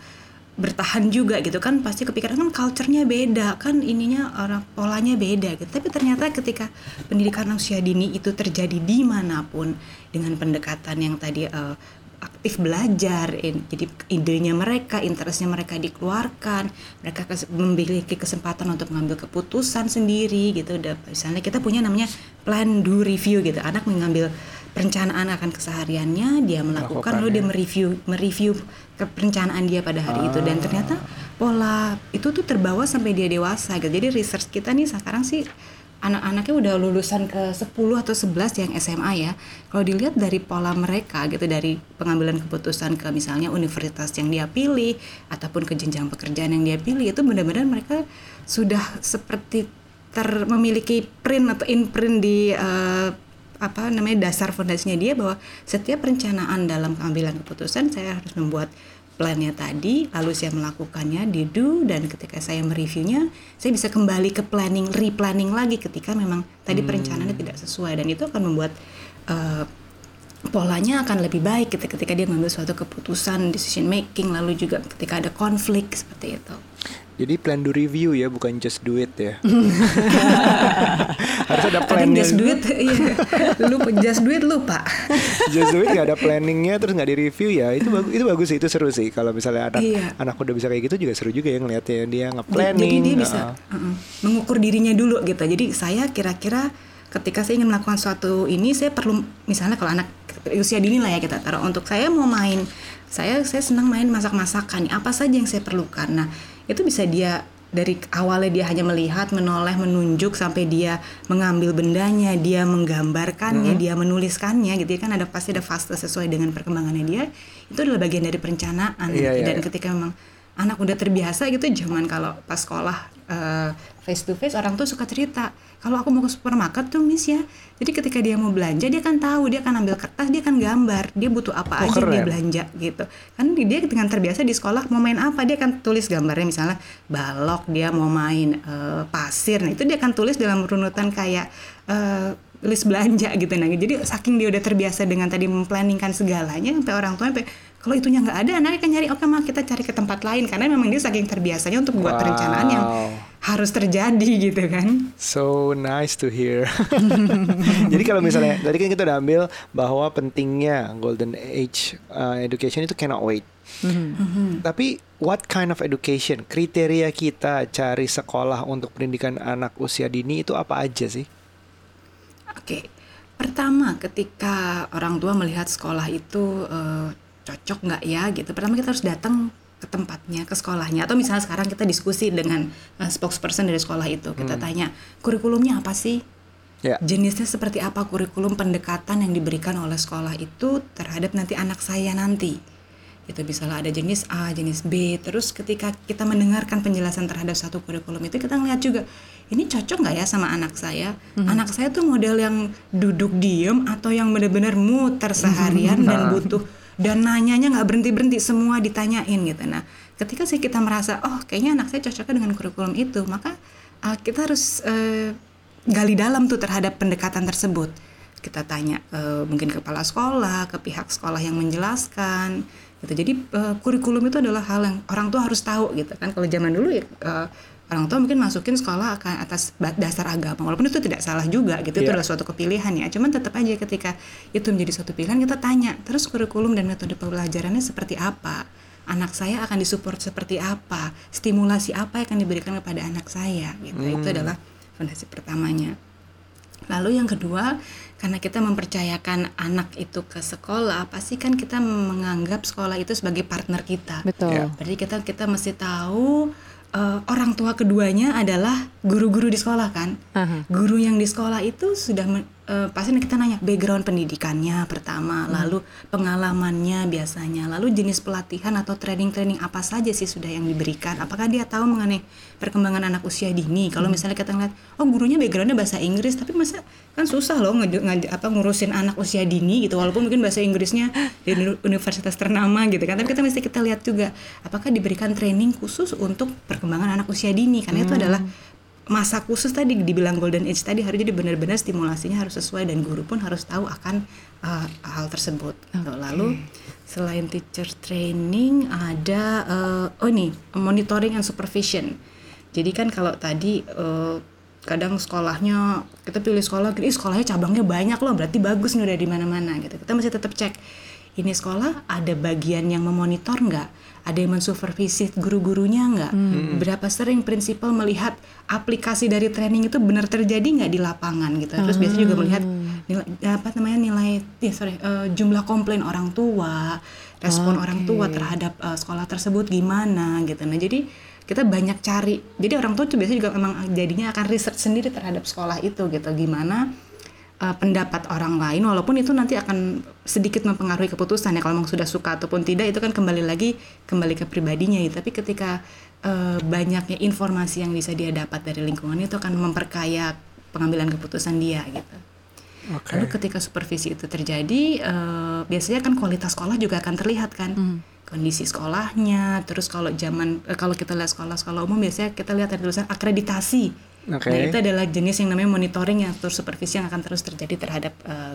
bertahan juga gitu kan? Pasti kepikiran kan culture-nya beda, kan ininya orang polanya beda gitu. Tapi ternyata ketika pendidikan usia dini itu terjadi di mana pun dengan pendekatan yang tadi eh, aktif belajar, in- jadi idenya mereka, interestnya mereka dikeluarkan, mereka kes- memiliki kesempatan untuk mengambil keputusan sendiri gitu. Udah, misalnya kita punya namanya plan do review gitu, anak mengambil perencanaan akan kesehariannya, dia melakukan, lalu dia mereview, mereview perencanaan dia pada hari itu dan ternyata pola itu tuh terbawa sampai dia dewasa gitu. Jadi research kita nih sekarang sih anak-anaknya udah lulusan ke 10 atau 11 yang SMA ya. Kalau dilihat dari pola mereka gitu dari pengambilan keputusan ke misalnya universitas yang dia pilih ataupun ke jenjang pekerjaan yang dia pilih itu benar-benar mereka sudah seperti ter memiliki print atau imprint di eh, apa namanya dasar fondasinya dia bahwa setiap perencanaan dalam pengambilan keputusan saya harus membuat plannya tadi, lalu saya melakukannya di do dan ketika saya mereviewnya, saya bisa kembali ke planning, replanning lagi ketika memang tadi perencanaannya tidak sesuai dan itu akan membuat eh, polanya akan lebih baik ketika, ketika dia mengambil suatu keputusan, decision making, lalu juga ketika ada konflik seperti itu. Jadi plan do review ya, bukan just do it ya. *laughs* Harus ada plannya. just do it, iya. lupa just do it lupa. just do it nggak ada planningnya terus nggak di review ya itu bagus itu bagus sih itu seru sih kalau misalnya anak Iya. anak udah bisa kayak gitu juga seru juga ya ngeliatnya dia Jadi nge-planning dia bisa uh-uh, mengukur dirinya dulu gitu. Jadi saya kira-kira ketika saya ingin melakukan suatu ini saya perlu misalnya kalau anak usia dini lah ya kita taruh untuk saya mau main saya saya senang main masak-masakan apa saja yang saya perlukan. Nah, itu bisa dia dari awalnya dia hanya melihat, menoleh, menunjuk sampai dia mengambil bendanya, dia menggambarkannya, dia menuliskannya gitu ya kan ada pasti ada fase sesuai dengan perkembangannya dia. Itu adalah bagian dari perencanaan Iya, gitu. iya, dan iya. ketika memang anak udah terbiasa gitu zaman kalau pas sekolah eh, face to face orang tuh suka cerita. Kalau aku mau ke supermarket tuh miss ya. Jadi ketika dia mau belanja dia kan tahu dia akan ambil kertas dia akan gambar dia butuh Oh, apa aja yang dia keren. belanja gitu. Kan dia dengan terbiasa di sekolah mau main apa dia akan tulis gambarnya misalnya balok dia mau main eh, pasir. Nah itu dia akan tulis dalam runutan kayak eh, list belanja gitu. Nah jadi saking dia udah terbiasa dengan tadi memplanningkan segalanya sampai orang tua sampai kalau itunya nggak ada anaknya akan nyari oke mah kita cari ke tempat lain karena memang dia saking terbiasanya untuk buat Wow. perencanaan yang harus terjadi gitu kan So nice to hear. *laughs* Jadi kalau misalnya tadi kan kita udah ambil bahwa pentingnya golden age uh, education itu cannot wait. Tapi what kind of education? Kriteria kita cari sekolah untuk pendidikan anak usia dini itu apa aja sih? Oke, pertama ketika orang tua melihat sekolah itu eh, cocok nggak ya gitu, pertama kita harus datang ke tempatnya, ke sekolahnya, atau misalnya sekarang kita diskusi dengan eh, spokesperson dari sekolah itu, kita tanya kurikulumnya apa sih, Ya. jenisnya seperti apa kurikulum pendekatan yang diberikan oleh sekolah itu terhadap nanti anak saya nanti. Itu misalnya ada jenis A, jenis B. Terus ketika kita mendengarkan penjelasan terhadap satu kurikulum itu kita ngeliat juga ini cocok nggak ya sama anak saya? Anak saya tuh model yang duduk diem atau yang benar-benar muter seharian dan butuh dan nanyanya nggak berhenti berhenti semua ditanyain gitu. Nah, ketika sih kita merasa oh kayaknya anak saya cocoknya dengan kurikulum itu, maka uh, kita harus uh, gali dalam tuh terhadap pendekatan tersebut. Kita tanya ke mungkin kepala sekolah, ke pihak sekolah yang menjelaskan, gitu jadi uh, kurikulum itu adalah hal yang orang tua harus tahu gitu kan kalau zaman dulu ya uh, orang tua mungkin masukin sekolah akan atas dasar agama walaupun itu tidak salah juga gitu yeah. itu iya. adalah suatu kepilihan ya cuman tetap aja ketika itu menjadi suatu pilihan kita tanya terus kurikulum dan metode pembelajarannya seperti apa anak saya akan disupport seperti apa stimulasi apa yang akan diberikan kepada anak saya gitu hmm. itu adalah fondasi pertamanya lalu yang kedua karena kita mempercayakan anak itu ke sekolah pasti kan kita menganggap sekolah itu sebagai partner kita betul ya. berarti kita kita mesti tahu uh, orang tua keduanya adalah guru-guru di sekolah kan. Uh-huh. Guru yang di sekolah itu sudah uh, pasti kita nanya background pendidikannya pertama, hmm. lalu pengalamannya biasanya, lalu jenis pelatihan atau training-training apa saja sih sudah yang diberikan. Apakah dia tahu mengenai perkembangan anak usia dini? Kalau hmm. misalnya kita ngeliat, oh gurunya backgroundnya bahasa Inggris, tapi masa kan susah loh nge- nge- apa ngurusin anak usia dini gitu, walaupun mungkin bahasa Inggrisnya *gasps* di universitas ternama gitu kan. Tapi kita mesti kita lihat juga apakah diberikan training khusus untuk perkembangan anak usia dini karena hmm. itu adalah masa khusus tadi dibilang golden age tadi harus jadi benar-benar stimulasinya harus sesuai dan guru pun harus tahu akan uh, hal tersebut. Okay. Lalu selain teacher training ada uh, oh ini monitoring and supervision. Jadi kan kalau tadi uh, kadang sekolahnya kita pilih sekolah, ini sekolahnya cabangnya banyak loh, berarti bagus nih udah di mana-mana gitu. Kita masih tetap cek ini sekolah ada bagian yang memonitor nggak? ada yang mensupervisi guru-gurunya nggak? Hmm. Berapa sering prinsipal melihat aplikasi dari training itu benar terjadi nggak di lapangan gitu? Terus hmm. biasanya juga melihat nilai apa namanya nilai, ya sorry uh, jumlah komplain orang tua, respon okay. orang tua terhadap uh, sekolah tersebut gimana gitu. Nah jadi kita banyak cari. Jadi orang tua tuh biasanya juga memang jadinya akan research sendiri terhadap sekolah itu gitu. Gimana uh, pendapat orang lain walaupun itu nanti akan sedikit mempengaruhi keputusan ya. Kalau memang sudah suka ataupun tidak itu kan kembali lagi kembali ke pribadinya ya. Tapi ketika uh, banyaknya informasi yang bisa dia dapat dari lingkungan itu akan memperkaya pengambilan keputusan dia gitu. Okay. lalu ketika supervisi itu terjadi uh, biasanya kan kualitas sekolah juga akan terlihat kan. Mm. kondisi sekolahnya terus kalau zaman kalau kita lihat sekolah-sekolah umum biasanya kita lihat ada tulisan akreditasi Okay. Nah itu adalah jenis yang namanya monitoring yang terus supervisi yang akan terus terjadi terhadap uh,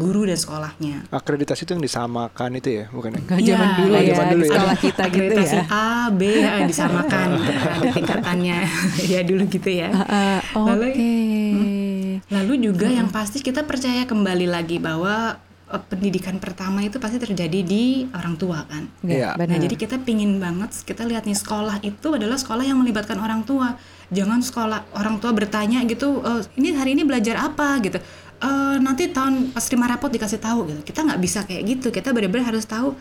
guru dan sekolahnya. Akreditasi itu yang disamakan itu ya, bukan? Ya, zaman dulu ya, zaman dulu ya. Sekolah kita gitu ya. A, B ya, disamakan *laughs* ada tingkatannya *laughs* ya dulu gitu ya. Uh, uh, Oke. Okay. Hmm, lalu juga hmm. yang pasti kita percaya kembali lagi bahwa pendidikan pertama itu pasti terjadi di orang tua kan. Iya. Yeah. Nah jadi kita pingin banget kita lihat nih sekolah itu adalah sekolah yang melibatkan orang tua jangan sekolah orang tua bertanya gitu e, ini hari ini belajar apa gitu e, nanti tahun pas terima rapot dikasih tahu gitu kita nggak bisa kayak gitu kita benar-benar harus tahu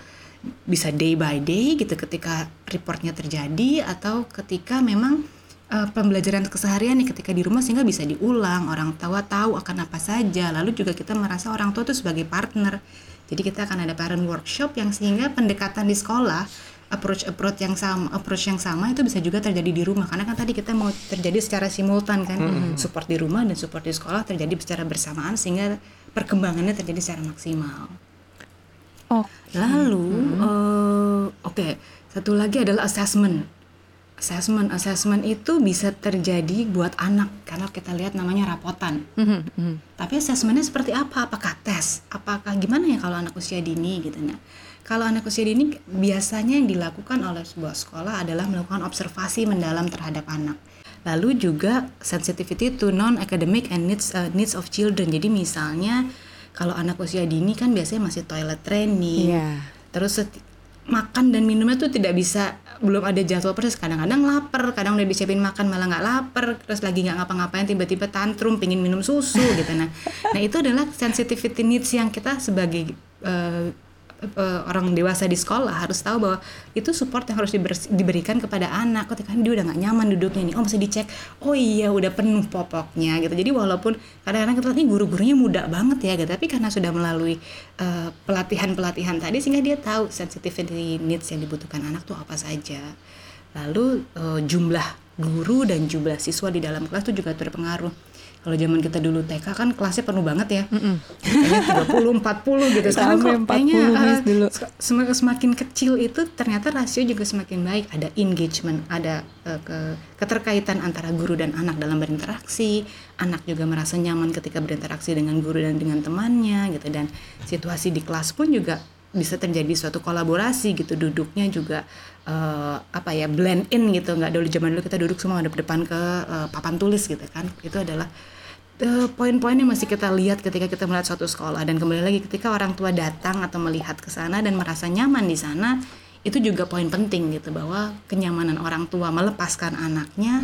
bisa day by day gitu ketika reportnya terjadi atau ketika memang uh, pembelajaran keseharian nih ketika di rumah sehingga bisa diulang orang tua tahu akan apa saja lalu juga kita merasa orang tua itu sebagai partner jadi kita akan ada parent workshop yang sehingga pendekatan di sekolah approach approach yang sama approach yang sama itu bisa juga terjadi di rumah karena kan tadi kita mau terjadi secara simultan kan mm -hmm. support di rumah dan support di sekolah terjadi secara bersamaan sehingga perkembangannya terjadi secara maksimal. Oh. Lalu mm -hmm. uh, oke okay, satu lagi adalah assessment. Assessment assessment itu bisa terjadi buat anak karena kita lihat namanya rapotan. Mm -hmm. Tapi assessmentnya seperti apa? Apakah tes? Apakah gimana ya kalau anak usia dini gitu ya? Kalau anak usia dini biasanya yang dilakukan oleh sebuah sekolah adalah melakukan observasi mendalam terhadap anak. Lalu juga sensitivity to non academic and needs uh, needs of children. Jadi misalnya kalau anak usia dini kan biasanya masih toilet training. Yeah. Terus makan dan minumnya tuh tidak bisa belum ada jadwal persis. Kadang-kadang lapar kadang udah disiapin makan malah nggak lapar terus lagi nggak ngapa-ngapain tiba-tiba tantrum pingin minum susu gitu. Nah nah itu adalah sensitivity needs yang kita sebagai uh, uh, orang dewasa di sekolah harus tahu bahwa itu support yang harus diberikan kepada anak ketika dia udah nggak nyaman duduknya nih. Oh masih dicek. Oh iya udah penuh popoknya gitu. Jadi walaupun kadang-kadang kita ini guru-gurunya muda banget ya gitu. Tapi karena sudah melalui pelatihan pelatihan-pelatihan tadi sehingga dia tahu sensitivity needs yang dibutuhkan anak tuh apa saja. Lalu uh, jumlah guru dan jumlah siswa di dalam kelas itu juga terpengaruh kalau zaman kita dulu TK kan kelasnya penuh banget ya. Mm -mm. 30 40 gitu. Sekarang kok kayaknya uh, dulu. Semakin, semakin kecil itu ternyata rasio juga semakin baik. Ada engagement, ada uh, ke, keterkaitan antara guru dan anak dalam berinteraksi. Anak juga merasa nyaman ketika berinteraksi dengan guru dan dengan temannya gitu dan situasi di kelas pun juga bisa terjadi suatu kolaborasi gitu duduknya juga uh, apa ya blend in gitu. Nggak dulu zaman dulu kita duduk semua ada depan ke uh, papan tulis gitu kan. Itu adalah uh, poin-poin yang masih kita lihat ketika kita melihat suatu sekolah. Dan kembali lagi ketika orang tua datang atau melihat ke sana dan merasa nyaman di sana itu juga poin penting gitu bahwa kenyamanan orang tua melepaskan anaknya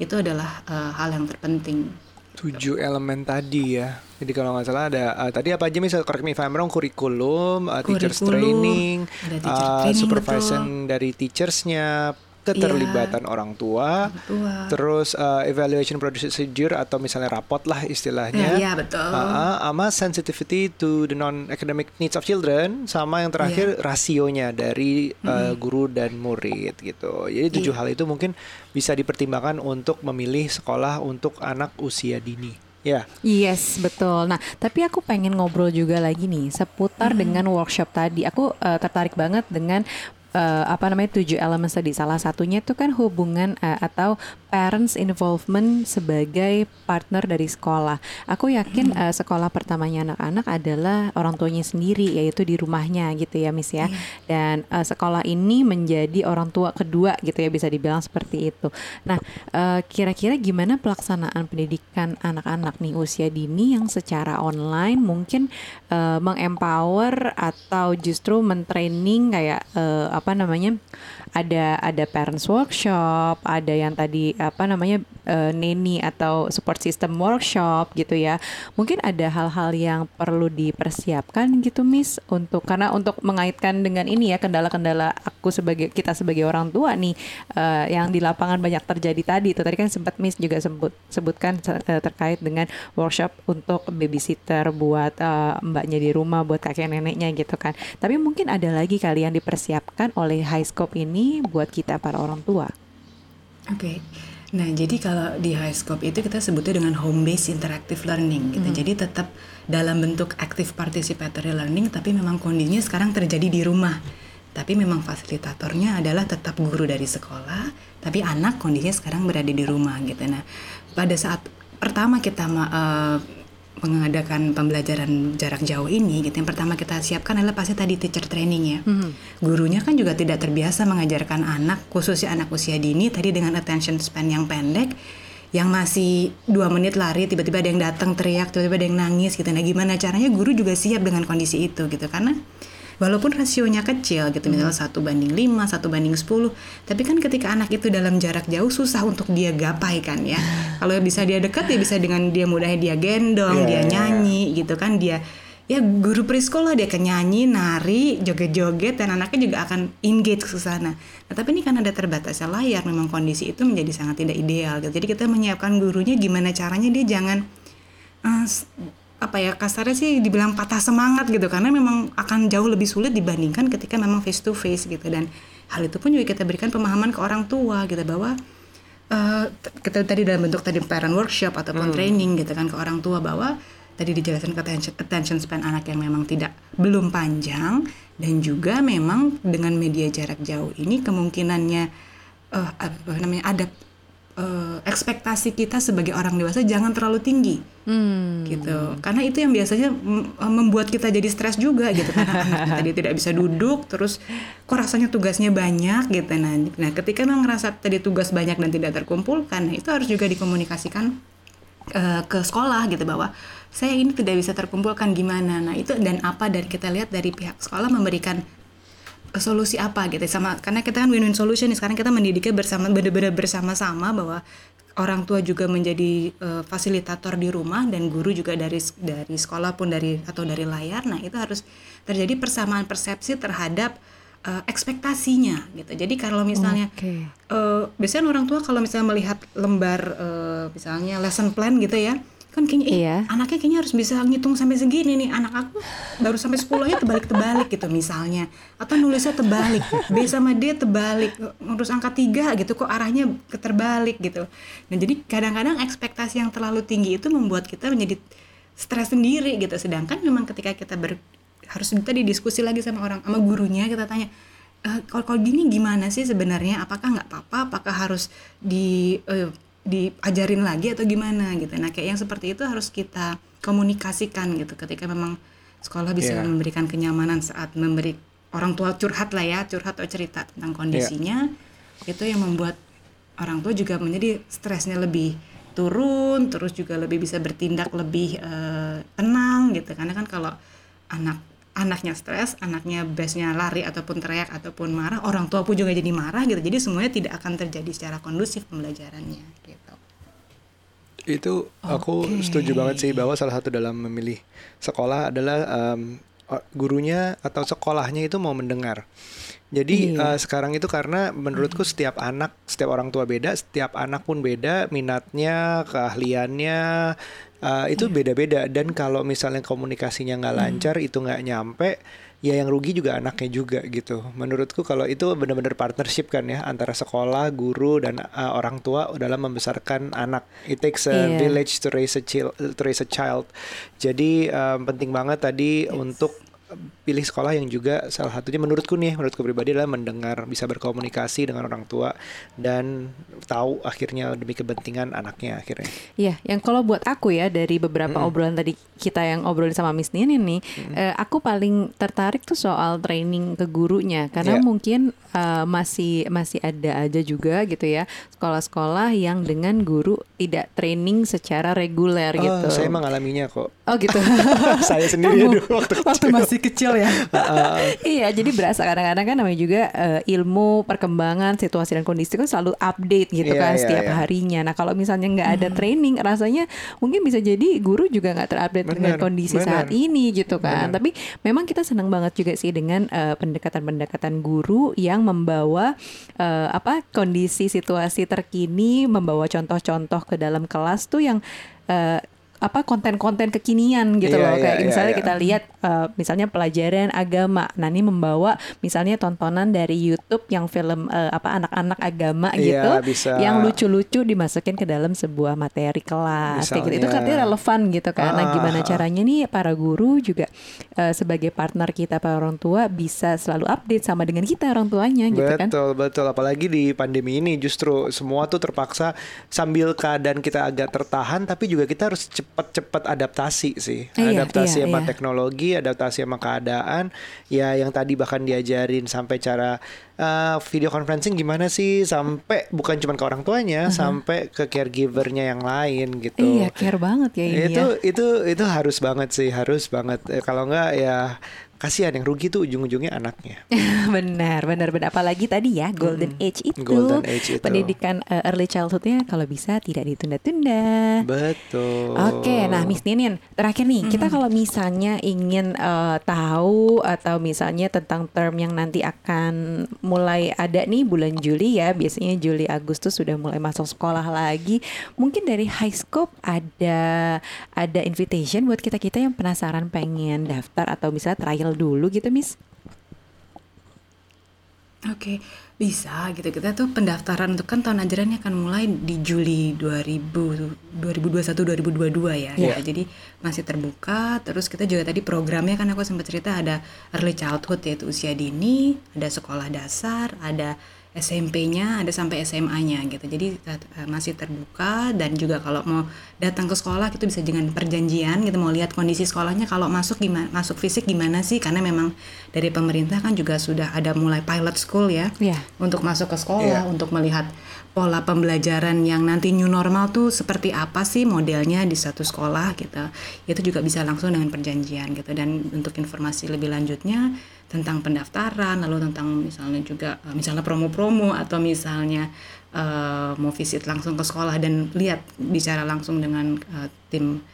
itu adalah uh, hal yang terpenting tujuh elemen tadi ya. Jadi kalau nggak salah ada uh, tadi apa aja misalnya correct me if I'm wrong kurikulum, uh, teachers training, teacher uh, training supervision betul. dari teachersnya, keterlibatan yeah. orang tua, tua. terus uh, evaluation procedure atau misalnya rapot lah istilahnya, yeah, yeah, betul, uh, sama sensitivity to the non academic needs of children, sama yang terakhir yeah. rasionya dari uh, guru dan murid gitu. Jadi tujuh yeah. hal itu mungkin bisa dipertimbangkan untuk memilih sekolah untuk anak usia dini. Ya. Yeah. Yes, betul. Nah, tapi aku pengen ngobrol juga lagi nih seputar hmm. dengan workshop tadi. Aku uh, tertarik banget dengan uh, apa namanya tujuh elemen tadi salah satunya itu kan hubungan uh, atau parents involvement sebagai partner dari sekolah. Aku yakin uh, sekolah pertamanya anak-anak adalah orang tuanya sendiri yaitu di rumahnya gitu ya Miss ya. Yeah. Dan uh, sekolah ini menjadi orang tua kedua gitu ya bisa dibilang seperti itu. Nah, uh, kira-kira gimana pelaksanaan pendidikan anak-anak nih usia dini yang secara online mungkin uh, mengempower atau justru mentraining kayak uh, apa namanya ada ada parents workshop, ada yang tadi apa namanya uh, neni atau support system workshop gitu ya. Mungkin ada hal-hal yang perlu dipersiapkan gitu Miss untuk karena untuk mengaitkan dengan ini ya kendala-kendala aku sebagai kita sebagai orang tua nih uh, yang di lapangan banyak terjadi tadi itu tadi kan sempat Miss juga sebut sebutkan uh, terkait dengan workshop untuk babysitter buat uh, mbaknya di rumah buat kakek neneknya gitu kan. Tapi mungkin ada lagi kali yang oleh high scope ini ini buat kita para orang tua? Oke. Okay. Nah, jadi kalau di high scope itu kita sebutnya dengan home based interactive learning gitu. Hmm. Jadi tetap dalam bentuk active participatory learning tapi memang kondisinya sekarang terjadi di rumah. Tapi memang fasilitatornya adalah tetap guru dari sekolah, tapi anak kondisinya sekarang berada di rumah gitu. Nah, pada saat pertama kita uh, mengadakan pembelajaran jarak jauh ini gitu. Yang pertama kita siapkan adalah pasti tadi teacher training ya. Mm-hmm. gurunya kan juga tidak terbiasa mengajarkan anak khususnya anak usia dini tadi dengan attention span yang pendek yang masih dua menit lari tiba-tiba ada yang datang teriak tiba-tiba ada yang nangis gitu. Nah gimana caranya guru juga siap dengan kondisi itu gitu. Karena walaupun rasionya kecil gitu hmm. misalnya satu banding 5, satu banding 10 tapi kan ketika anak itu dalam jarak jauh susah untuk dia gapai kan ya *laughs* kalau bisa dia dekat ya bisa dengan dia mudahnya dia gendong yeah, dia iya, iya. nyanyi yeah. gitu kan dia ya guru preschool lah dia akan nyanyi, nari, joget-joget dan anaknya juga akan engage ke sana. Nah, tapi ini kan ada terbatasnya layar, memang kondisi itu menjadi sangat tidak ideal. Gitu. Jadi kita menyiapkan gurunya gimana caranya dia jangan uh, apa ya kasarnya sih dibilang patah semangat gitu karena memang akan jauh lebih sulit dibandingkan ketika memang face to face gitu dan hal itu pun juga kita berikan pemahaman ke orang tua gitu bahwa uh, kita tadi dalam bentuk tadi parent workshop ataupun hmm. training gitu kan ke orang tua bahwa tadi dijelaskan ke attention, attention span anak yang memang tidak belum panjang dan juga memang dengan media jarak jauh ini kemungkinannya uh, apa namanya ada uh, ekspektasi kita sebagai orang dewasa jangan terlalu tinggi. Hmm. gitu. Karena itu yang biasanya membuat kita jadi stres juga gitu. Karena anak kita *laughs* dia tidak bisa duduk terus kok rasanya tugasnya banyak gitu. Nah nah ketika memang ngerasa tadi tugas banyak dan tidak terkumpulkan nah itu harus juga dikomunikasikan uh, ke sekolah gitu bahwa saya ini tidak bisa terkumpulkan gimana? Nah itu dan apa? Dari kita lihat dari pihak sekolah memberikan solusi apa gitu. Sama karena kita kan win-win solution nih. Sekarang kita mendidiknya bersama benar-benar bersama-sama bahwa orang tua juga menjadi uh, fasilitator di rumah dan guru juga dari dari sekolah pun dari atau dari layar. Nah itu harus terjadi persamaan persepsi terhadap uh, ekspektasinya gitu. Jadi kalau misalnya okay. uh, biasanya orang tua kalau misalnya melihat lembar uh, misalnya lesson plan gitu ya kan kayaknya iya. anaknya kayaknya harus bisa ngitung sampai segini nih. Anak aku baru sampai 10 aja terbalik terbalik gitu misalnya. Atau nulisnya terbalik B sama D terbalik ngurus angka tiga gitu kok arahnya keterbalik gitu. Nah jadi kadang-kadang ekspektasi yang terlalu tinggi itu membuat kita menjadi stres sendiri gitu. Sedangkan memang ketika kita ber, harus tadi diskusi lagi sama orang sama gurunya kita tanya e, kalau kalau gini gimana sih sebenarnya? Apakah nggak apa-apa apakah harus di uh, diajarin lagi atau gimana gitu. Nah kayak yang seperti itu harus kita komunikasikan gitu ketika memang sekolah bisa Iya. memberikan kenyamanan saat memberi orang tua curhat lah ya curhat atau cerita tentang kondisinya itu yang membuat orang tua juga menjadi stresnya lebih turun terus juga lebih bisa bertindak lebih eh, tenang gitu karena kan kalau anak anaknya stres anaknya bestnya lari ataupun teriak ataupun marah orang tua pun juga jadi marah gitu. Jadi semuanya tidak akan terjadi secara kondusif pembelajarannya gitu. Itu aku setuju banget sih bahwa salah satu dalam memilih sekolah adalah o- gurunya atau sekolahnya itu mau mendengar. Jadi Iya. eh, sekarang itu karena menurutku setiap anak, setiap orang tua beda, setiap anak pun beda minatnya, keahliannya eh, itu beda-beda. Dan kalau misalnya komunikasinya nggak lancar, itu nggak nyampe, ya yang rugi juga anaknya juga gitu. Menurutku kalau itu benar-benar partnership kan ya antara sekolah, guru dan uh, orang tua dalam membesarkan anak. It takes a Iya. village to raise a child. To raise a child. Jadi um, penting banget tadi untuk pilih sekolah yang juga salah satunya menurutku nih, menurutku pribadi adalah mendengar, bisa berkomunikasi dengan orang tua dan tahu akhirnya demi kepentingan anaknya akhirnya. Iya, yang kalau buat aku ya dari beberapa obrolan tadi kita yang obrolin sama Miss Nini nih, eh, aku paling tertarik tuh soal training ke gurunya karena Iya. mungkin eh, masih masih ada aja juga gitu ya sekolah-sekolah yang dengan guru tidak training secara reguler Oh, gitu. saya mengalaminya kok. Oh gitu. *laughs* saya sendiri Kamu dulu waktu waktu masih kecil ya. *laughs* iya, jadi berasa kadang-kadang kan namanya juga eh, ilmu perkembangan situasi dan kondisi kan selalu update gitu Iya, kan iya, setiap iya. harinya. Nah kalau misalnya nggak ada training, rasanya mungkin bisa jadi guru juga nggak terupdate dengan Benar, kondisi saat benar. ini gitu kan. Tapi memang kita senang banget juga sih dengan eh, pendekatan-pendekatan guru yang membawa eh, apa kondisi situasi terkini, membawa contoh-contoh ke dalam kelas tuh yang eh, apa konten-konten kekinian gitu Iya, loh iya, kayak iya, misalnya iya. kita lihat eh, misalnya pelajaran agama nah ini membawa misalnya tontonan dari YouTube yang film eh, apa anak-anak agama Iya, gitu bisa. yang lucu-lucu dimasukin ke dalam sebuah materi kelas kayak gitu itu Misalnya. katanya relevan gitu kan nah Ah, gimana ah, ah. caranya nih para guru juga eh, sebagai partner kita para orang tua bisa selalu update sama dengan kita orang tuanya gitu kan Betul, betul. Apalagi di pandemi ini justru semua tuh terpaksa sambil keadaan kita agak tertahan, tapi juga kita harus cepat-cepat adaptasi sih. Iya, adaptasi iya, sama iya. teknologi, adaptasi sama keadaan. Ya yang tadi bahkan diajarin sampai cara uh, video conferencing gimana sih sampai bukan cuma ke orang tuanya, sampai ke caregivernya yang lain gitu. iya care banget ya ini itu ya itu itu harus banget sih, harus banget. Eh, kalau enggak ya kasihan yang rugi tuh ujung-ujungnya anaknya. *laughs* benar, benar, benar. Apalagi tadi ya golden age itu, Golden age itu. pendidikan eh, early childhoodnya kalau bisa tidak ditunda-tunda. Betul. Oke, nah Miss Ninin, terakhir nih kita kalau misalnya ingin eh, tahu atau misalnya tentang term yang nanti akan mulai ada nih bulan Juli ya, biasanya Juli Agustus sudah mulai masuk sekolah lagi. Mungkin dari High Scope ada ada invitation buat kita kita yang penasaran pengen daftar atau misalnya trial dulu gitu, Miss. Oke, bisa gitu. Kita tuh pendaftaran untuk kan tahun ajarannya akan mulai di Juli 2000 2021 2022 ya. Iya. Gitu. Jadi masih terbuka. Terus kita juga tadi programnya kan aku sempat cerita ada early childhood yaitu usia dini, ada sekolah dasar, ada SMP-nya, ada sampai SMA-nya gitu. Jadi eh, masih terbuka dan juga kalau mau datang ke sekolah itu bisa dengan perjanjian gitu mau lihat kondisi sekolahnya kalau masuk gimana masuk fisik gimana sih karena memang dari pemerintah kan juga sudah ada mulai pilot school ya Iya. untuk masuk ke sekolah, untuk melihat pola pembelajaran yang nanti new normal tuh seperti apa sih modelnya di satu sekolah gitu. Itu juga bisa langsung dengan perjanjian gitu dan untuk informasi lebih lanjutnya tentang pendaftaran lalu tentang misalnya juga eh, misalnya promo-promo atau misalnya eh, mau visit langsung ke sekolah dan lihat bicara langsung dengan eh, tim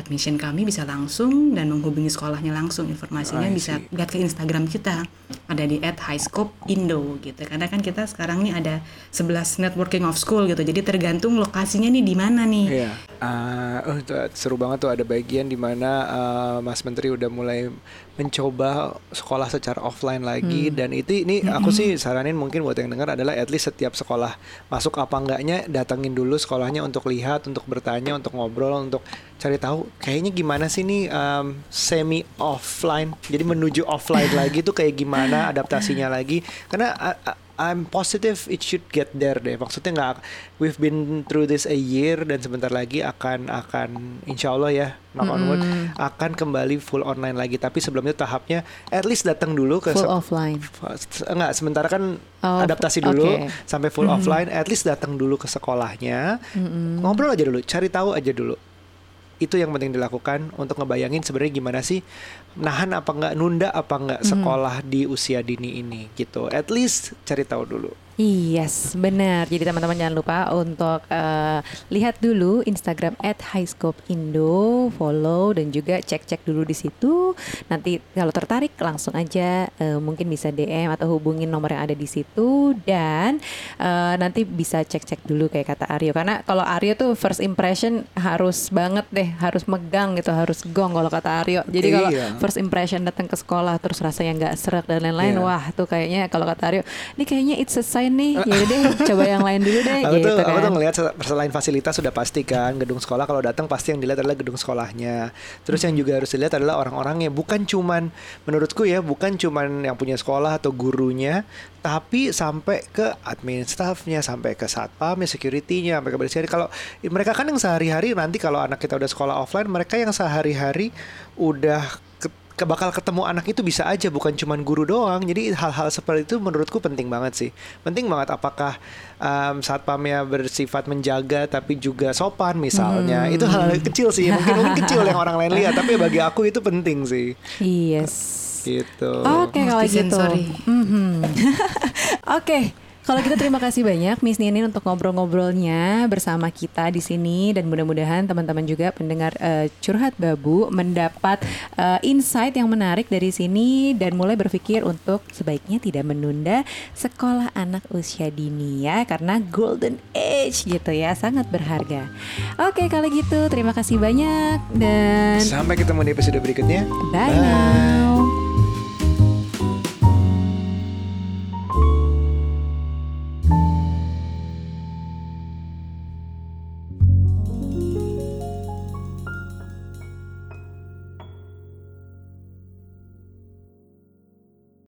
admission kami bisa langsung dan menghubungi sekolahnya langsung. Informasinya I bisa lihat ke Instagram kita. Ada di @highscopeindo gitu. Karena kan kita sekarang nih ada 11 networking of school gitu. Jadi tergantung lokasinya nih di mana nih. Iya. Ah, oh, itu seru banget tuh. Ada bagian di mana ah, Mas Menteri udah mulai mencoba sekolah secara offline lagi dan itu ini aku sih saranin mungkin buat yang dengar adalah at least setiap sekolah masuk apa enggaknya datengin dulu sekolahnya untuk lihat, untuk bertanya, untuk ngobrol, untuk cari tahu kayaknya gimana sih nih um, semi offline. Jadi menuju offline *laughs* lagi tuh kayak gimana adaptasinya lagi. Karena a- a- I'm positive it should get there deh. Maksudnya nggak, we've been through this a year dan sebentar lagi akan akan insya Allah ya, knock on wood, akan kembali full online lagi. Tapi sebelumnya tahapnya at least datang dulu ke Full offline. Enggak, sementara kan Oh, adaptasi dulu oke. sampai full offline, at least datang dulu ke sekolahnya, ngobrol aja dulu, cari tahu aja dulu. Itu yang penting dilakukan untuk ngebayangin sebenarnya gimana sih nahan apa enggak nunda apa enggak sekolah di usia dini ini gitu. At least cari tahu dulu. Yes, benar. Jadi teman-teman jangan lupa untuk eh, lihat dulu Instagram @highscopeindo, follow dan juga cek-cek dulu di situ. Nanti kalau tertarik langsung aja eh, mungkin bisa DM atau hubungin nomor yang ada di situ dan eh, nanti bisa cek-cek dulu kayak kata Aryo. Karena kalau Aryo tuh first impression harus banget deh, harus megang gitu, harus gong kalau kata Aryo. Jadi kalau Iya. First impression datang ke sekolah terus rasanya nggak serak dan lain-lain, Iya. wah tuh kayaknya kalau kata Aryo, ini kayaknya it's a sign nih. Ya deh, *laughs* coba yang lain dulu deh Aku gitu tuh, aku kan. tuh ngelihat se- selain fasilitas sudah pasti kan gedung sekolah kalau datang pasti yang dilihat adalah gedung sekolahnya. Terus yang juga harus dilihat adalah orang-orangnya, bukan cuman menurutku ya, bukan cuman yang punya sekolah atau gurunya, tapi sampai ke admin staffnya, sampai ke satpamnya, securitynya, sampai ke bersih Kalau mereka kan yang sehari-hari nanti kalau anak kita udah sekolah offline, mereka yang sehari-hari udah ke- bakal ketemu anak itu bisa aja bukan cuman guru doang jadi hal-hal seperti itu menurutku penting banget sih penting banget apakah um, satpamnya bersifat menjaga tapi juga sopan misalnya itu hal kecil sih *laughs* mungkin mungkin kecil yang orang lain lihat tapi bagi aku itu penting sih Yes. gitu Oke kalau gitu. Multisensori. Mhm. *laughs* Oke. Kalau gitu terima kasih banyak Miss Ninin untuk ngobrol-ngobrolnya bersama kita di sini dan mudah-mudahan teman-teman juga pendengar eh, curhat babu mendapat eh, insight yang menarik dari sini dan mulai berpikir untuk sebaiknya tidak menunda sekolah anak usia dini ya karena golden age gitu ya sangat berharga. Oke kalau gitu terima kasih banyak dan sampai ketemu di episode berikutnya bye now.